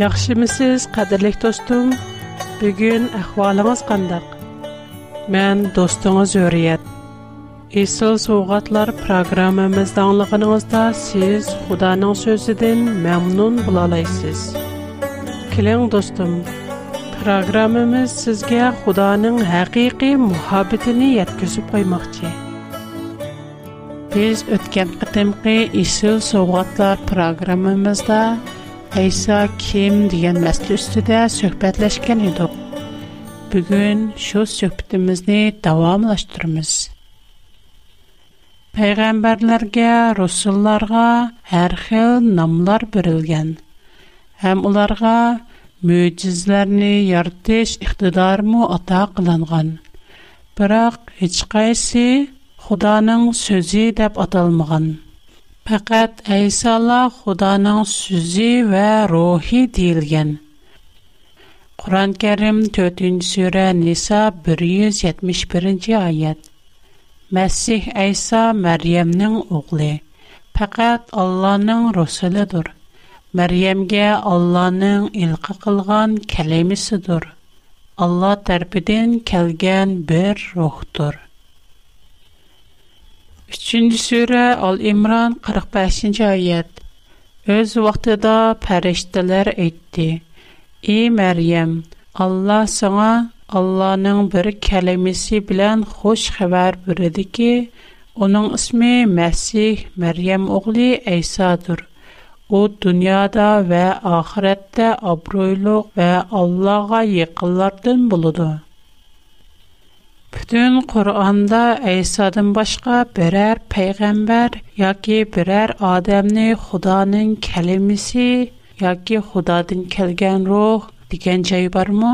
Yaxşı mı siz, qədirlik dostum? Bugün əhvalınız qandaq. Mən dostunuz Öryət. İsil Soğatlar proqramımız dağınlığınızda siz xudanın sözüdən məmnun bulalaysız. Kilin dostum, proqramımız sizge xudanın həqiqi muhabbetini yetküsü qoymaq ki. Biz ötkən qıtımqı İsil Айса ким деген мәсле үстеде сөхбәтләшкен еді. Бүгін шо сөхбетімізні давамлаштырмыз. Пайғамбарларға, русылларға әр хил намлар бірілген. Әм оларға мөйтізләрні яртеш иқтидарму ата қыланған. Бірақ, ечқайсы Худаның сөзі деп аталмыған. Faqat Isa Allah Xudanın və ruhi deyilən. Quran-Kərim 4-cü surə 171-ci ayət. Məsih Isa Məryəmin oğlu. Faqat Allahın rəsulidir. Məryəmə Allahın ilqı qılğan kəlimisidir. Allah tərəfindən gələn bir ruhdur. 3-cü surə, Əl-İmrân 45-ci ayət. Öz vaxtında pərilərlər etdi: "Ey Məryəm, Allah sənə Allahın bir kələməsi ilə xəbər bürədik ki, onun ismi Məsih Məryəm oğlu İsa dur. O dünyada və axirətdə obroyluq və Allah'a yaxınlardan buludur." Bütün Qur'onda İsa'dan başqa birər peyğəmbər yoki birər adamni Xudanın kəliməsi yoki Xudadan gələn ruh degan joy bormi?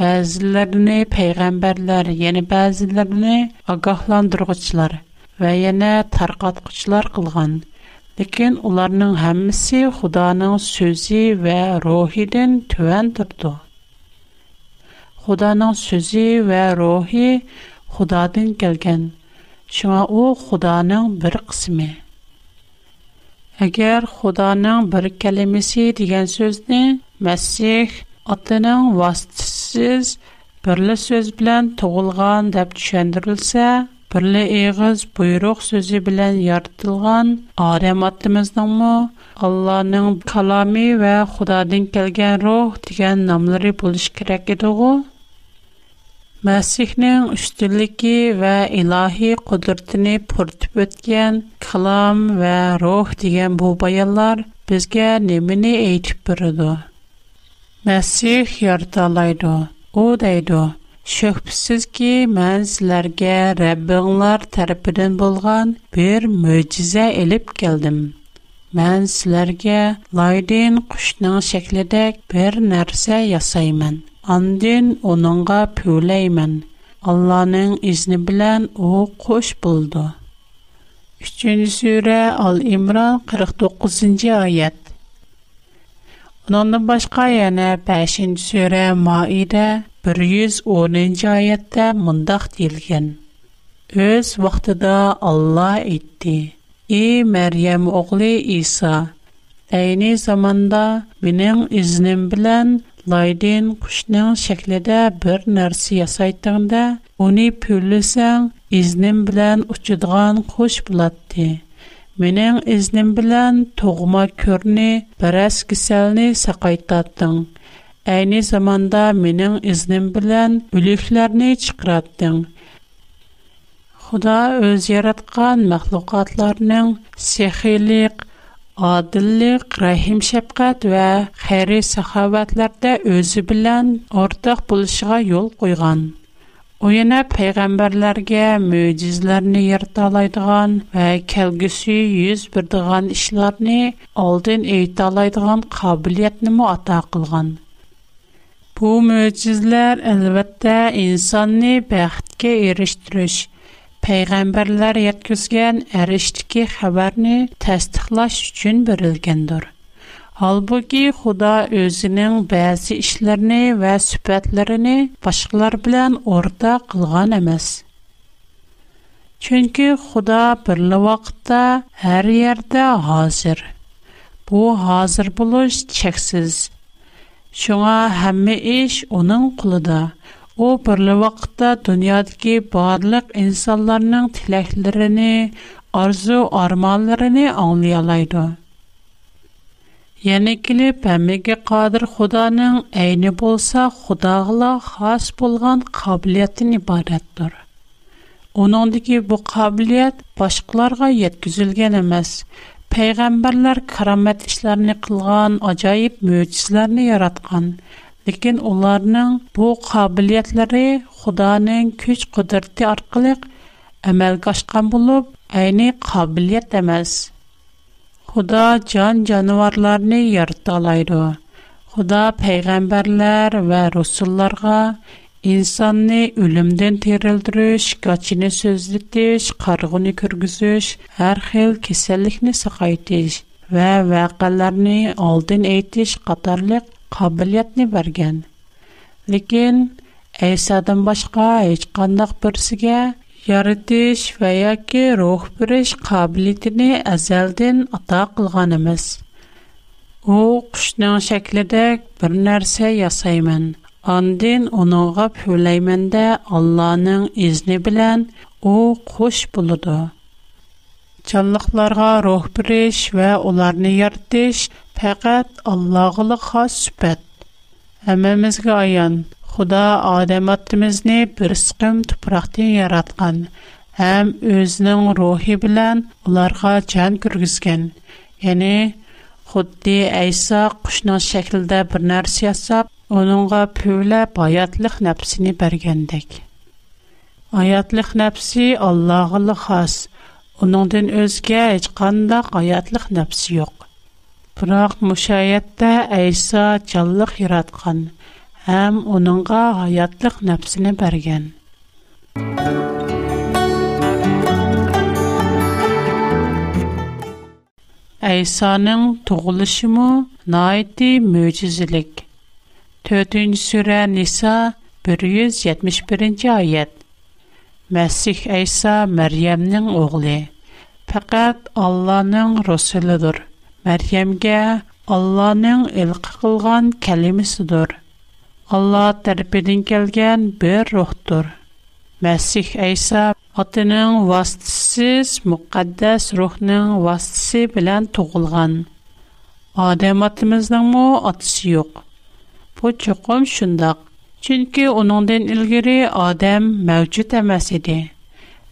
Bəzilərini peyğəmbərlər, yəni bəzilərini ağahlandırğıçılar və yana tarqatqıçılar qılğan. Lakin onların hamısı Xudanın sözü və ruhidən tövən durdu. Худаның сөзі вә рухи Худадын келген. Шыңа о Худаның бір қысымы. Әгер Худаның бір кәлемесі деген сөзіне, Мәсих атының вастысыз бірлі сөз білән тұғылған деп түшендірілсә, бірлі иғыз бұйрық сөзі білән яртылған арем атымыздың мұ, Алланың калами вә Худадын келген рух деген намлары болыш керек Məsihnin üstünlüyü və ilahi qudretini pürtüb ötən kalam və ruh deyilən bu bayanlar bizə nəmini eytib bürüdü. Məsih yardalaydı. O deydi, Şübhəsiz ki, mən sizlərə Rəbbinlər tərəfindən bolğan bir möcüzə elib gəldim. Mən sizlərə laydin quşun şəklində bir nəsə yasayman. Андын онанға пөлэймін. Алланың ізни білян оу көш бұлду. 3-дю суре ал-имран 49-дю айат. Онанын башқа яна 5-дю суре ма 110-дю айатта мындах дилген. Өз вақтыда Алла айтти. И Мэр'ям оғли Иса. Айни заманда біниң ізни білян Лайден кушның шәкледә бер нәрсә ясайтыңдә, уни пүлләсәң, изнем белән учыдган куш булатты. Менең изнем белән тугма көрне, бераз киселне сакайтаттың. Әйне заманда менең изнем белән үлекләрне чыкраттың. Худа өз яраткан махлукатларның сехилик – adillik, rahim shafqat va xeyri saxovatlarda özü bilan o'rtoq buluşuğa yol qoyğan. u yana peyğəmbərlərə möcüzələrini yırtalaydıgan və kəlgüsü yüz birdigan işlərini aldın eytalaydıgan qabiliyyətini mu ata qılğan. Bu möcüzlər albatta insanı bəxtə erişdiriş пайғамбарлар яткізген әріштіке хабарны тәстіқлаш үшін бірілгендір. Албуги худа өзінің бәзі ішлеріні вә сүпәтлеріні башқылар білән орда қылған әмәс. Чөнкі худа бірлі вақытта әр ерді ғазір. Бу, ғазір бұлыш чексіз. Шуңа хәмі іш оның құлыда. О بر لواقت دنیا کی بارلگ انسان‌لرن تلخ‌لرن ارزو آرمان‌لرن آنلیالاید. یعنی که پمیگ قادر خدا نن عین بولسا خدا غلا خاص بولغان قابلیت نیبارد دار. اونان دیگه بو قابلیت باشکلارگا یت گزیلگن مس. پیغمبرلر Ләкин уларның бу кабилиятләре Худаның күч кудрәте аркылы әмәлгә ашкан булып, әйне кабилият эмас. Худа җан җанварларны яртылайды. Худа пәйгамбәрләр ва расулларга инсанны o'limdan terildirish kochini so'zlitish qarg'uni kirgizish har xil kasallikni saqaytish va vaqalarni oldin aytish қәбиләтне бергән. Ләкин Әйсадан башка һеч кандак берсегә ярдәш ва яки рух биреш қабиләтен әзелдән ата кылганбыз. У құшның шәкледә бер нәрсә ясайман. Аңдэн оныра пулаймен дә Алланың изне белән у құш булыды. Чаллыкларга рух ва Фәкать Аллаһлы хас сүпәт. Әммәмезгә аян. Худа адам аттымызны бер сыкым тупрактан яраткан һәм үзенең рухи белән уларга чан кергизгән. Яни Худди Айса кушның шәкелдә бер нәрсә ясап, оныңга пүлә баятлык нәфсене бергәндәк. Аятлык нәфси Аллаһлы хас. Оныңдан өзгә һеч кандай аятлык нәфси юк. Biroq müşayyətdə İsa canlıq yaratqan, həm onunğa hayatlıq nəfsini bərgən. İsa'nın doğuluşu mu naiti möcizelik. 4-cü surə Nisa 171-ci ayət. Məsih İsa Məryəmin oğlu. Faqat Allahın rəsulidir. Мәрйәмгә Алланың илқы қылған кәлемесідір. Алла тәрпеден келген бір рухтур. Мәсих Әйса атының вастысыз мұқаддәс рухның вастысы білән туғылған. Адам атымызның му атысы юқ. Бу чоқым шындақ. Чөнки оныңдан илгери адам мәвҗүд эмас иде.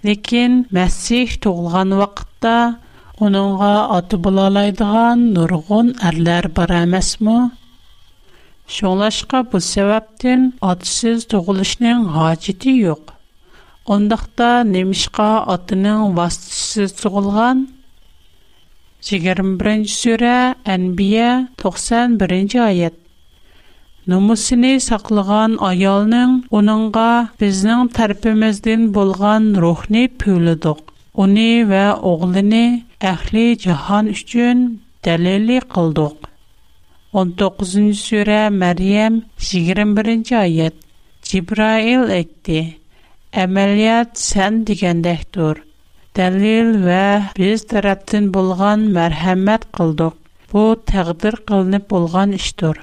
Ләкин Мәсих тугылган вакытта Оныңға аты болалайдыған нұрғын әрлер бар әмәсмі? Шоңлашқа бұл сәвәптен атысыз тұғылышның ғажеті йоқ. Ондақта немішқа атының вастысыз тұғылған? 21-ші сүрі әнбия 91-ші айет. Нұмысыны сақылған аялның оныңға біздің тәрпімізден болған рухни пөлі дұқ. Оны вә əhli cihan üçün dəlili qıldıq. 19-cu surə Məryəm 21-ci ayət. Cibrail etdi. Əməliyyat sən digəndəkdir. Dəlil və biz tərəfdən bolğan mərhəmmət qıldıq. Bu təqdir qılınıb bolğan işdir.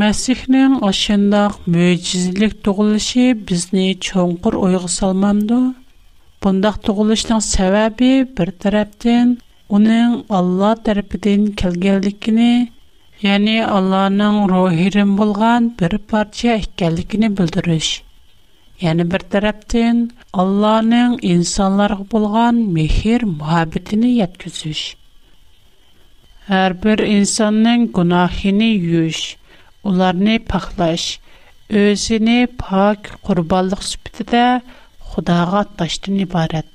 Məsihnin aşındaq möcüzəlik doğuluşu bizni çonqur oyğu salmamdı. Бұндақ тұғылышның сәвәбі бір тәрәптен, оның Алла тәріпіден кәлгелдікіні, яны Алланың рухирін болған бір парча әккәлдікіні бүлдіріш. Яни бір тәрәптен, Алланың инсанларғы болған мехир мұхабетіні еткізіш. Әр бір инсанның күнахіні юш, оларыны пақлаш, өзіні пак құрбалық сүпітіде, Худаға таштын ібарит.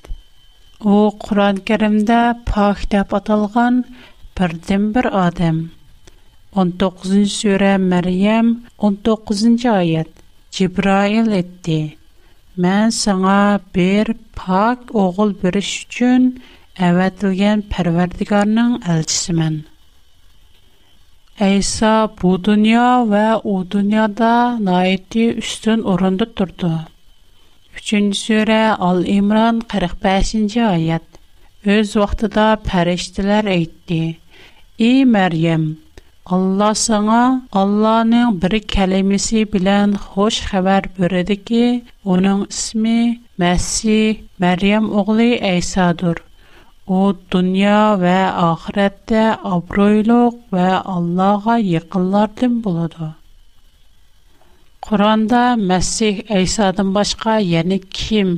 О, Куран-Керимда па хтап аталған бірден бір адам. 19-жы сөре Мэриям, 19-жы айат, Джибраил етти. Мэн саңа бір пақ оғыл біріш үчін әвәтілген пәрвердігарның әлчісімен. Айса бұ дуня ва у дуняда наитті үстін орынды тұрды. Үчінші сүрә Ал Имран 45-нче аят. Өз вакытыда фәрештәләр әйтте: "И Мәрйәм, Алла сиңа Алланың бер кәлимәсе белән хош хәбәр бирде ки, аның исеме Мәсси, Мәрйәм оглы Әйсадыр. О, дөнья ва ахиратта абруйлык ва Аллага якынлардан буладыр." Qur'onda Məsih İsa'dan başqa, yəni kim,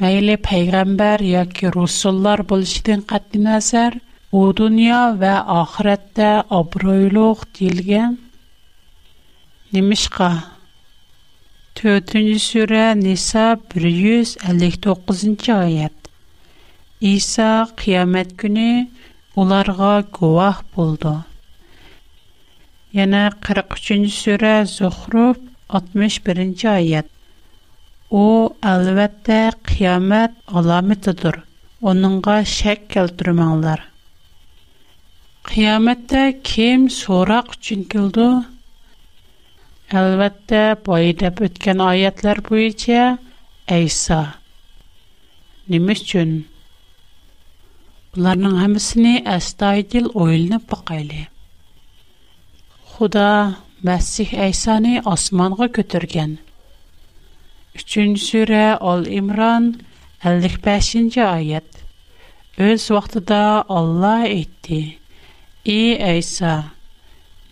məyli peyğəmbər yoki rusullar buluşdan qəti nəzər, o dünya və axirətdə obroyluq deyilən nimişqa. 4-cü surə Nisa 159-cu ayət. İsa qiyamət günü onlara guvah buldu. Yəni 43-cü surə Zuhruf 1 61-ci ayət. O əlbəttə qiyamət əlamətidir. Onunğa şək keltirməңlər. Qiyamətdə kim soraq üçün kildi? Əlbəttə, boydab ötken ayətlər boyunca İsa. Nima üçün? Bunların hamısını əstaydil oylanıb baxaylı. Xuda Məsih Əysani osmanğa götürgən. 3-cü surə Al-İmran 55-ci ayət. Öz vaxtında Allah etdi: "Ey Əysa,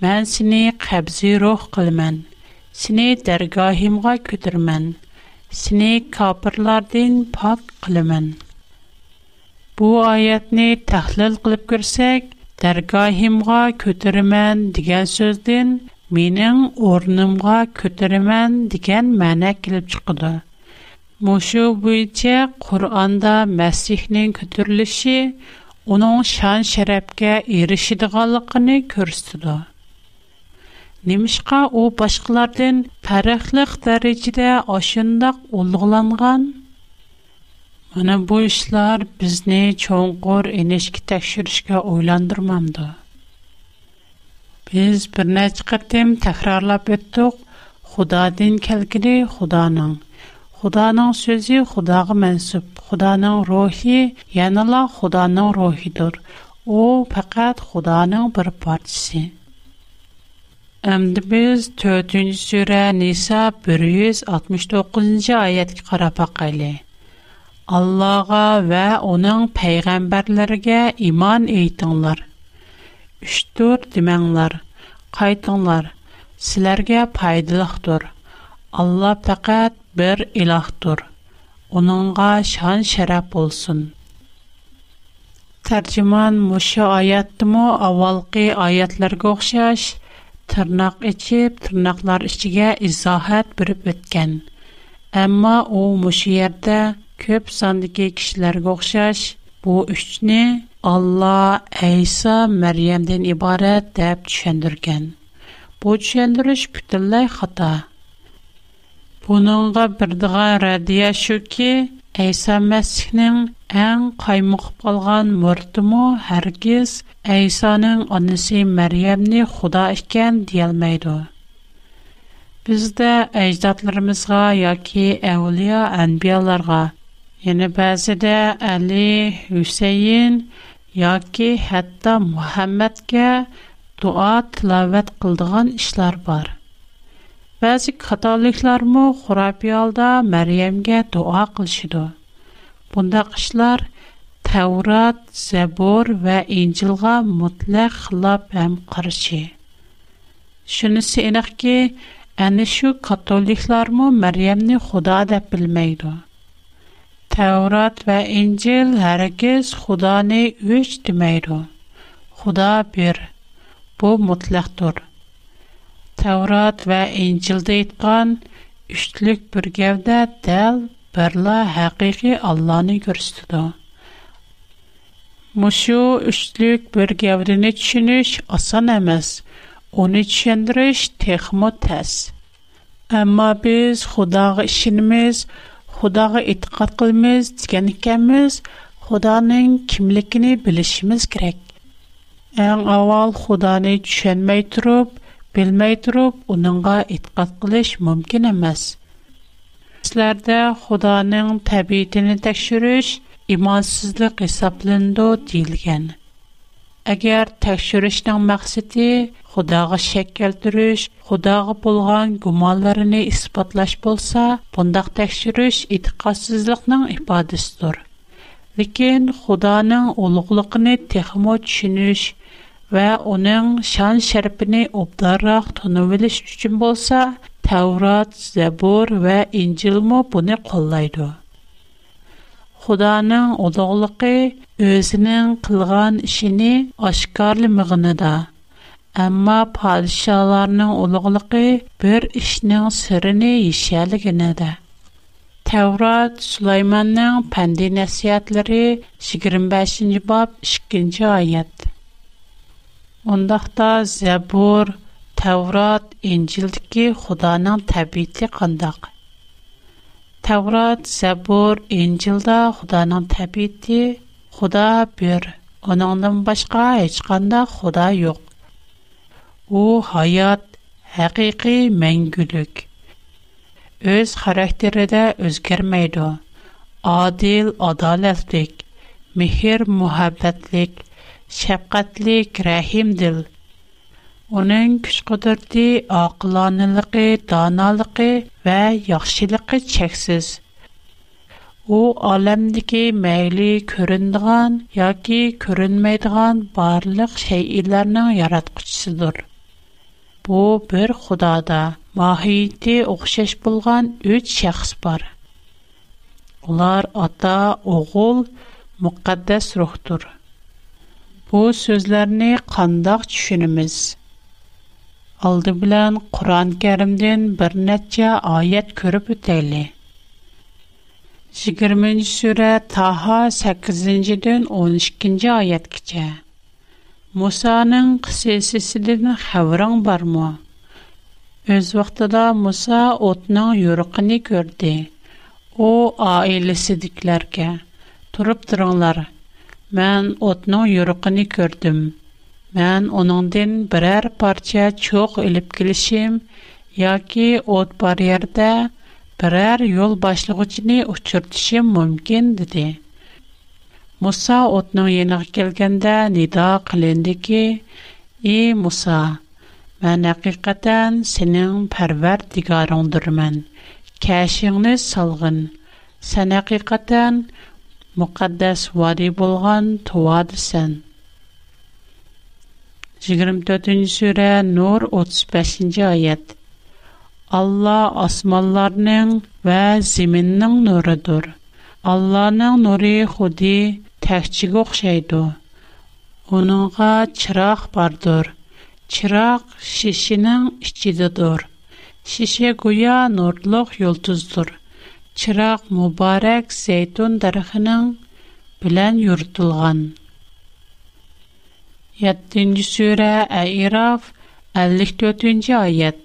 mən səni qəbzi ruh qılmən, səni dərgahimğa götürmən, səni kafirlərdən pak qılmən." Bu ayətni təhlil qılıb görsək, dərgahimğa götürmən degan sözdən mening o'rnimga ko'taraman degan ma'na kelib chiqadi mushu bo'yicha qur'onda masihning ko'tarilishi uning shon sharafga erishadiganligini ko'rsatdi nimishqa u boshqalardan farqli darajada oshundoq ulug'langan mana bu ishlar bizni cho'nqur inishga tekshirishga o'ylantirmamdi Biz bir neçə qətim təkrarlab ötdük. Xudadan kəlkili Xudanın. Xudanın sözü Xudağa mənsub. Xudanın ruhi, yəni la Xudanın ruhidir. O faqat Xudanın bir parçası. Әмді біз 4-ші сүрә Ниса 169-ші аятқа қарап бақайлы. Аллаға вә оның пәйғамбарларға иман ейтіңлар. Үштір демәңлар. Qaytınlar, sizlərə faydalıqdır. Allah faqat bir ilahdır. Onunğa şan şərəf olsun. Tərcüman Muşa ayətdimi avvalqi ayətlərə oxşaş tırnaq içib tırnaqlar içigə izahat birib ötgan. Amma o muşu yerdə köp sandagi kişilərə oxşaş bu üçni Allah Əysa Məryəmdən ibarət dəb çəndürkən. Bu çəndürüş bütünləy xata. Bununla bir радия rədiyə şü ki, Əysa Məsihnin ən qaymıq balğan mördümü hərqiz Əysanın anısı Məryəmni xuda işkən deyəlməkdir. Biz də əcdadlarımızqa, ya ki, əvliya ənbiyalarqa, yəni bəzi yoki hatto muhammadga duo tilovat qildigan ishlar bor ba'zi katoliklarmi xurafiyolda maryamga duo qilishidi bundaq ishlar tavrat zabur va injilga mutlaq xilof ham qarshi shunisi aniqki ana shu katoliklarmi maryamni xudo deb bilmaydi Tevrat ve İncil herkes Xudanı üç demeydi. Xuda bir. Bu mutlaktır. Tevrat ve İncil'de etkan üçlük bir gevde del berla hakiki Allah'ını görüstüdü. Мушу үчлек bir гәврене түшүнүш асан эмес. Уни түшүндүрүш техмо тәс. Әмма без Худага ишенмиз, Худага итгэ кылмыз дигән икәнбез, Худаның кимлегене билишмиз керек. Әң авал Худаны төшенмәй турып, белмәй турып, уныңга итгэ кылыш мөмкин эмас. Сезләрдә Худаның табиитен тәкъшүриш имансызлык хисапланды дилгән. Әгәр тәкъшүришнең максаты Худага шәк келтүриш, худага булган гуманларын испатлаш булса, бундак тәкъшүриш итикъасызлыкның ифадасыдыр. Ләкин Худаның улуглыгын техмо төшүниш ва оның шан шәрпенә обдарак тонывылыш өчен булса, Таврат, Забор ва Инҗил мо буны коллайды. Худаның улуглыгы өзенең кылган ишене ашкарлы мәгънәдә Әмма падишаларның улуғлығы bir işning sirini yishaliginida. Тәврат Сулайманның пәнди нәсихәтләре 25-нче баб 2-нче аят. Ондакта Зәбур, Тәврат, Инҗилдәге Худаның тәбиите кандак? Тәврат, Зәбур, Инҗилдә Худаның тәбиите Худа бер. Оныңдан башка һеч кандай Худа юк. u hayot haqiqiy mangulik o'z xarakterida o'zgarmaydi adil adolatlik mehr muhabbatlik shafqatlik rahimdil uning kuch qudrati oqilonaligi donoligi va yaxshiligi cheksiz u olamdagi mayli ko'rinadigan yoki ko'rinmaydigan barliq shaylarning yaratquchisidir bu bir Худада маһиети оқшаш булган 3 шәхес бар. Улар ата, оғул, муқаддас рухтур. Bu sözlərini qandaq düşünümüz. Aldı bilən Quran-Kərimdən bir neçə ayət görüb ötəyli. 20-ci surə Taha 8-dən 12-ci ayət keçə. Мусаның қысесесілігін хавырың бар му? Өз вақтыда Муса отның юрықыны көрді. О, айлесі діклерге. Тұрып тұрыңлар. Мән отның юрықыны көрдім. Мән оныңден бірәр парча чоқ үліп келішім, яки от бар ерді, бірәр ел башлығычыны ұчыртышым мүмкін, дедің. Муса отның еніғы келгендә нида қылынды ки, «И, Муса, мән әқиқатан сенің парвар дигарыңдыр мән. Кәшіңні салғын. Сән әқиқатан мұқаддәс вади болған туады сән». 24-нче сүрә, Нур 35-нче аят. Алла асманларның ва зиминнең нурыдыр. Алланың нуры худи təkçiyə oxşaydı. Onunğa çıraq bardır. Çıraq şişinin içidədir. Şişə guya nurluq yulduzdur. Çıraq mübarək zeytun dərəxinin bilən yurtulğan. 7-ci surə Ə'raf 54-cü ayət.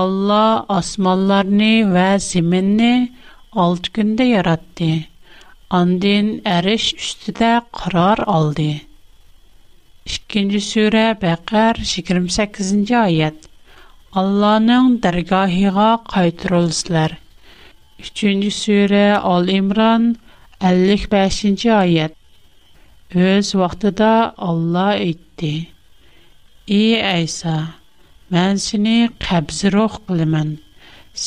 Allah asmanlarını və zəminni 6 gündə yaratdı. Andin eriş üstüde karar aldı. 2. Sure Bəqər 28-ci ayət Allah'ın dergahına qaytırılsınlar. 3. Sure Al-İmran 55-ci ayət Öz vaxtıda Allah etdi. Ey İsa, mən seni qəbzi rox qılımən,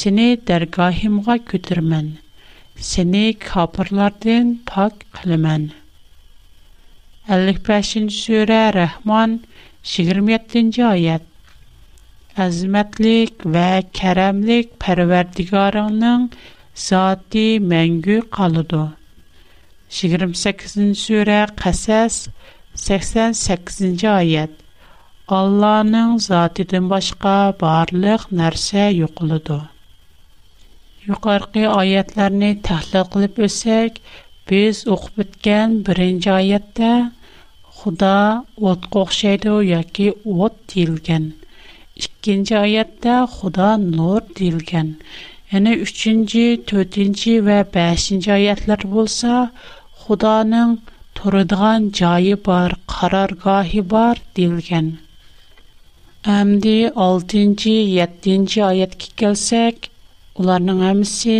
seni dərgahimğa götürmən.'' seni kapırlardan pak kılımın. 55. Sure Rahman 27. ayet Əzmətlik və kərəmlik pərverdigarının zati məngü qalıdı. 28. Sure Qəsəs 88. ayet Allah'ın zatıdan başqa barlıq nərsə yoxludur. Yuqarqı ayətlərini təhlil qılıb ötsək, biz oxub ötən 1-ci ayətdə Xuda otqa oxşaydı yoki ot deyilgan. 2-ci ayətdə Xuda nur deyilgan. Yəni 3-cü, 4-cü və 5-ci ayətlər bolsa, Xudanın turadigan joyi bor, qarorgohi bor deyilgan. Әмді 6-7 аятқа келсек, Уларның hamısı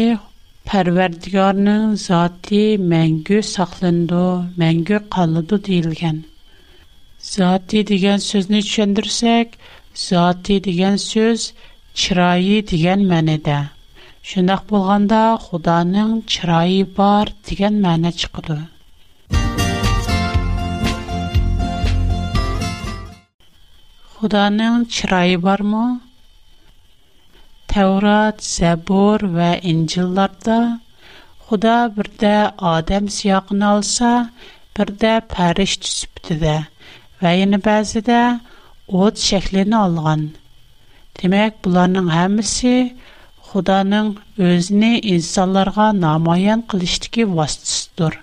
Pərverdigarın zati məngü saxlandı, məngü qalıdı deyilgən. Zati degen sözünü düşündürsək, zati degen söz çirayı degen mənədə. Şunaq bolğanda «Худаның çirayı бар» degen mənə çıxdı. «Худаның çirayı var mı? Таврат, Забор və Инджиларда Худа бирдэ Адамс яғын алса, бирдэ Париш түсіпті дэ, ва енэ бәзі дэ от шехлини алған. Димек, бұланын хамиси Худанын өзні инсаларға намайан қилиштіки вастыстыр.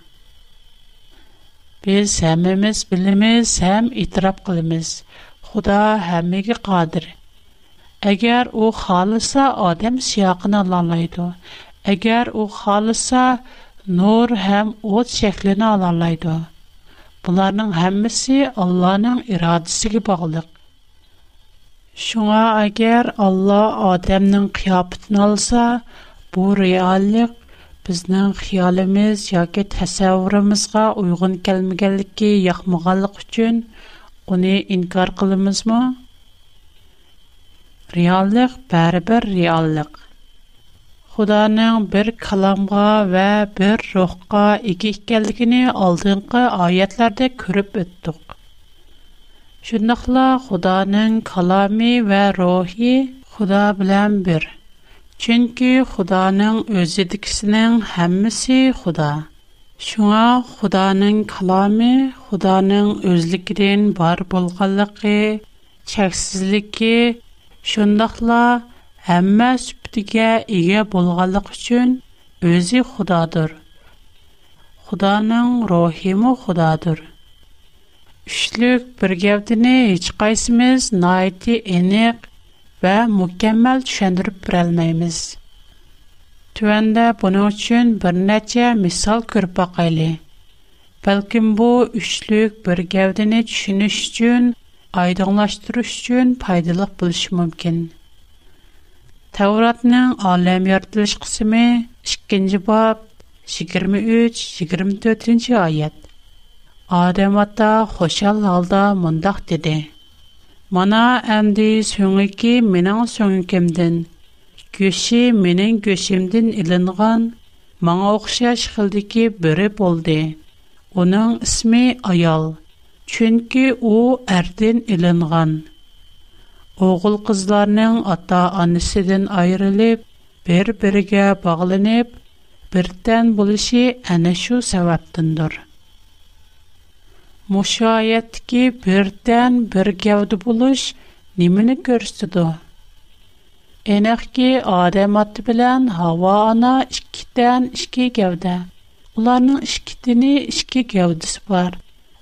Біз хамимыз біліміз, хам итрап қилиміз. Худа хамиги қадыр, Әгер о халыса, адам сияқын ала айду. Әгер о халыса, нор хам от шеклина ала айду. Быларның хаммиси Алланың ирадысы гі бағылыг. Шуңа, әгер Алла адамның хияпытын аласа, бұ реалик бізнің хияліміз ягі тасаврамызға уйғын кәлмігэлікі яхмығалық үчін инкар бәрі бір реаллык. Худаның бір каламга ва бір рухка ике икәнлегене алдынғы аятларда күріп үттек. Шундыйла Худаның калами ва рухи Худа белән бер. Чөнки Худаның үзе дикснең һәммәсе Худа. Шуңа Худаның калами, Худаның үзлегенең бар булганлыгы, чексизлеге Шондаклар һәммә сүткә иге булганлык өчен үзи Худадыр. Худаның рохимы Худадыр. Ишлек бер гәүдәне һич кайсымез найити энек вә mükemmel түшәндүреп бере алмыйбыз. Түгәндә буны өчен бәнче мисал күрә кайлы. Бәлки бу üçлүк бер гәүдәне түниш aydınlaştırış üçün faydalıq buluş mümkün. Təvratının aləm yaratılış qısımı 2 bab 23-24-ci ayət Adəm atda xoşal halda mındaq dedi. Mana əndi sönüki minən sönükimdən, göşi minən göşimdən ilinğən, mağa oxşaya şıxıldı ki, bürüb Onun Чөнки у әрдән иленгән. Оғыл кызларның ата анысыдан айрылып, бер-бергә багланып, бертән булышы әнә шу сәбәптендер. Мушаят ки бертән бер гәүде булыш нимене күрсәтү? Энәк ки адам белән һава ана икитән ике гәүдә. Уларның бар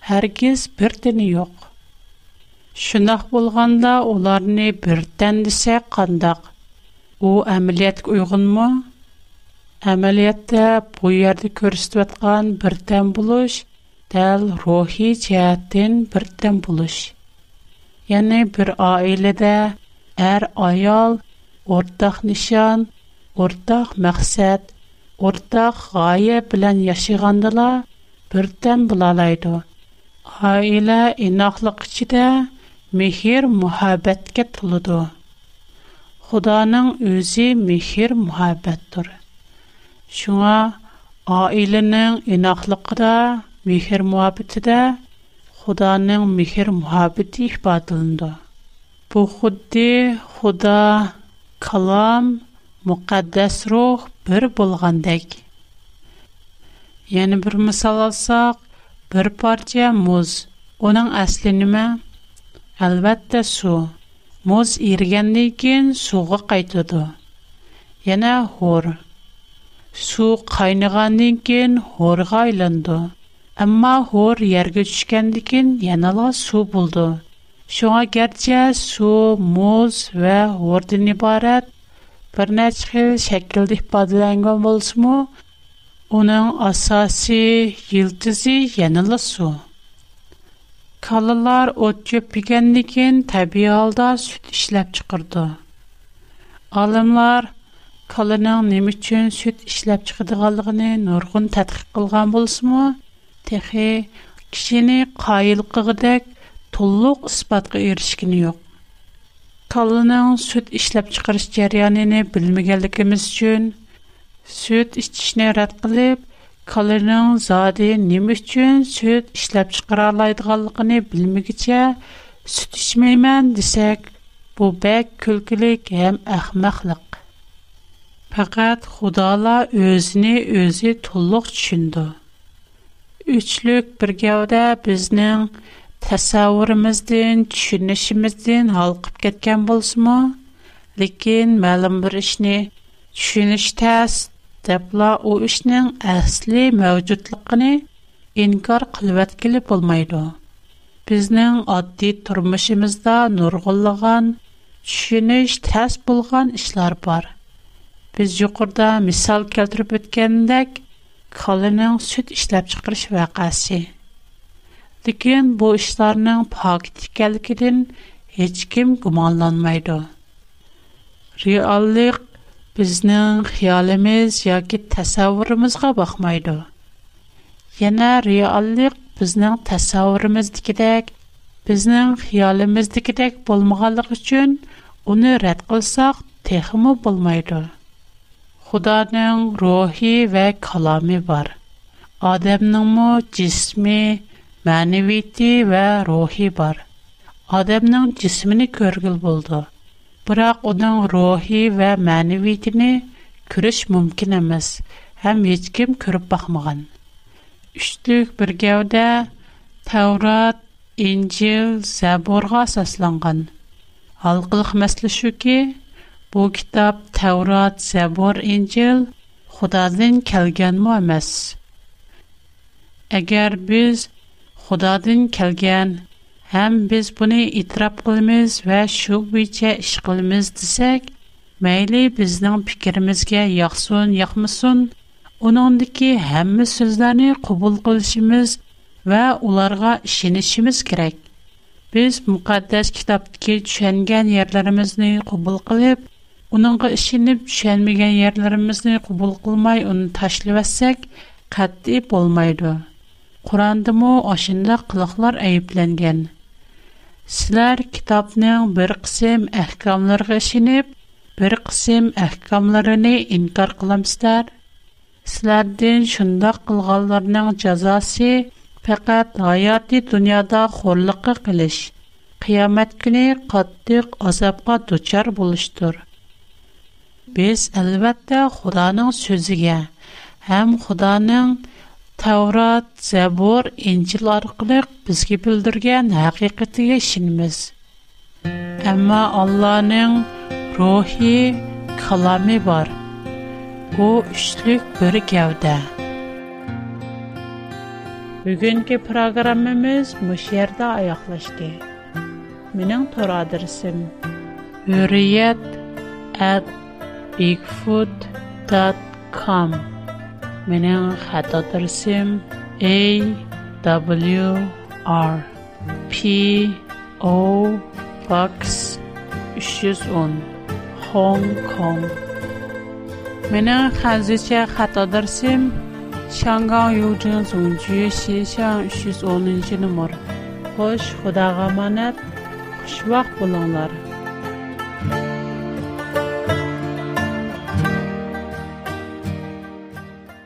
һәргиз бер дине юк. Шунак булганда уларны бер тән дисә кандак. У әмилият уйгынмы? Әмилияттә бу ярдә күрсәтеп аткан бер тән булыш, тел рухи җәһәттән бер тән булыш. Яни бер аиләдә әр аял ортак нишан, ортак максат, ортак гая Айла این اخلاق چیه میخیر محبت کت لدو خدا نن ازی میخیر محبت دور شما آیل نن این اخلاق Бу худди, محبت калам, خدا рух میخیر محبتی احبتند دا پو خودی bir parça muz. Onun əsli nə? Əlbəttə su. Muz irgəndən kən suğa qaytdı. Yana hor. Su qaynığandan kən horğa aylandı. Amma hor yerə düşkəndən kən yana la su buldu. Şoğa gərçə su, muz və hordan ibarət bir neçə şəkildə ifadələnmiş olsun Оның асасы елтізі янылы су. Kalılar ot çöpigənlikin təbii halda süt işləb çıxırdı. Alimlar kalının nəm üçün süt işləb çıxıdığanlığını nurgun tədqiq qılğan bolsunmu, кішіні қайыл qayılqığıdək тұллық ұспатқы erişkini ек. Kalının сүт işləb çıxırış cəryanını bilməgənlikimiz üçün – süt içishni rad qilib, kalorinin zadi nima uchun süt ishlab chiqara oladiganligini bilmigicha süt ichmayman desak, bu bak kulkilik ham ahmoqlik. Faqat Xudola o'zini o'zi to'liq tushundi. Üçlük bir gavda bizning tasavvurimizdan, tushunishimizdan halqib ketgan bo'lsimi, lekin ma'lum bir ishni tushunish tas debla u ishning asli mavjudligini inkor qilvatgili bo'lmaydi bizning oddiy turmushimizda nurg'unlagan tushunish tas bo'lgan ishlar bor biz yuqorida misol keltirib o'tgandek kolining sut ishlab chiqarish vaqasi lekin bu ishlarning pokit ekanligidan hech kim gumonlanmaydi reallik bizning xiyolimiz yoki tasavvurimizga baxmaydi yana reallik bizning tasavvurimizdagidek bizning xiyolimizdagidek bo'lmaganligi uchun uni rad qilsaq texmi bo'lmaydi xudoning ruhi va kalomi bor odamningmi jismi ma'naviyati va ruhi bor odamning jismini ko'rgil bo'ldi бірақ уның рухи ва мәни вейтіні күріш мумкін амаз, хам ечкім күріп бахмаған. Уштыг біргавда Таврат, Инчил, Заборға сасланған. Алгылх мәслишу ки, бу кітап Таврат, Забор, Инчил, худадын кәлген му амаз? Агар біз худадын кәлген амаз, ham biz buni itiraf qilamiz va shu bo'yicha ish qilamiz desak mayli bizning fikrimizga yoqsin yoqmasin uningdiki hamma so'zlarni qabul qilishimiz va ularga ishonishimiz kerak biz muqaddas kitobdagi tushungan yerlarimizni qabul qilib uningga ishinib tushunmagan yerlarimizni qabul qilmay uni tashlayotsak qat'iy bo'lmaydi qur'ondamu oshunda qiliqlar ayblangan Силар китапнын бір қсим ахкамлар гашиниб, бір қсим ахкамларыни инкар қыламстар. Силардин шында қылғаларынан чазаси, пекад айади дуняда хорлықы килиш, қиямэт күни қаттық азапға тучар болыштур. Біз, әлвәтті, Худаның сөзіген, әм Худаның, Таврат, Забор, Инчил арқылы бізге білдірген әқиқетіге шынымыз. Әмі Алланың рухи, калами бар. О, үшілік бір кәуді. Бүгінгі программымыз мүшерді аяқлашды. Менің тұр адырсым. میان خطا درسیم A W R P O Box 310 هنگ کنگ میان خزیچه خطا ترسیم 310 خوش خدا غمانت. خوش وقت بولыңlar.